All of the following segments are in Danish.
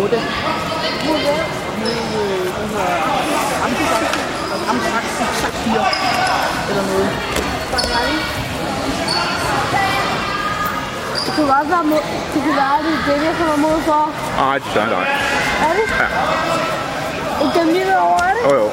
8. Nede ved, hvad hedder Amtrak, Amtrak 4 eller noget. Det kunne godt være, mod, det kunne være, det er det, jeg kommer mod for. Nej, det er dig. Er det? Ja. Et dem lige derovre, er det? Jo, jo.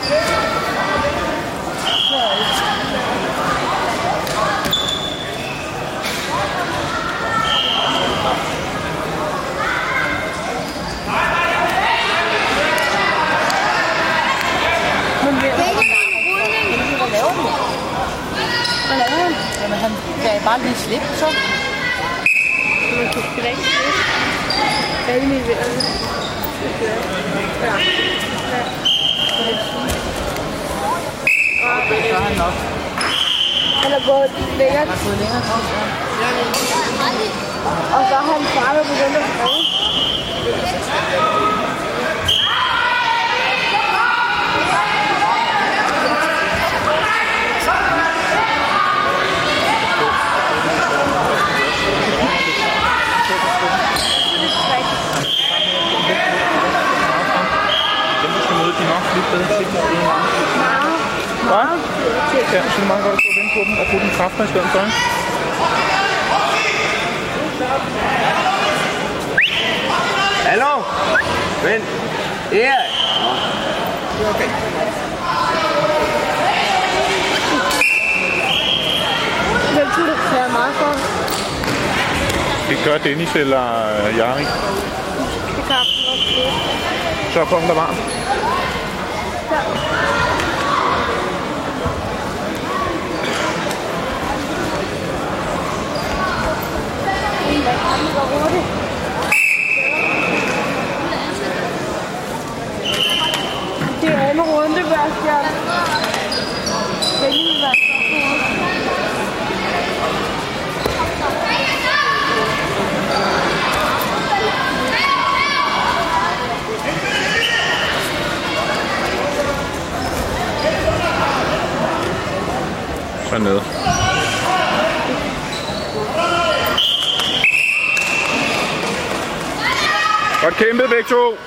Men det er ikke en rulling. Hvad laver du? Hvad laver han? Han gav bare lige slip, så. Man kan drikke det. Alle mine venner. Ja. Det gør han nok. Han er gået længere, Han har fået længere ja. og så har han far begyndt at skrive. Dem, der skal møde, de er nok lidt bedre til at Hvad? Ja, så er det meget godt at stå og vente på dem og bruge den kræfter i stedet for. Hallo? Vent. Erik. Det er okay. Hvem tror du klæder meget for? Det gør Dennis eller Jari. Det kan ikke. Så kom der varmt. Det går hurtigt. Det er anden runde, Bastian. Ned. Godt kæmpet begge to.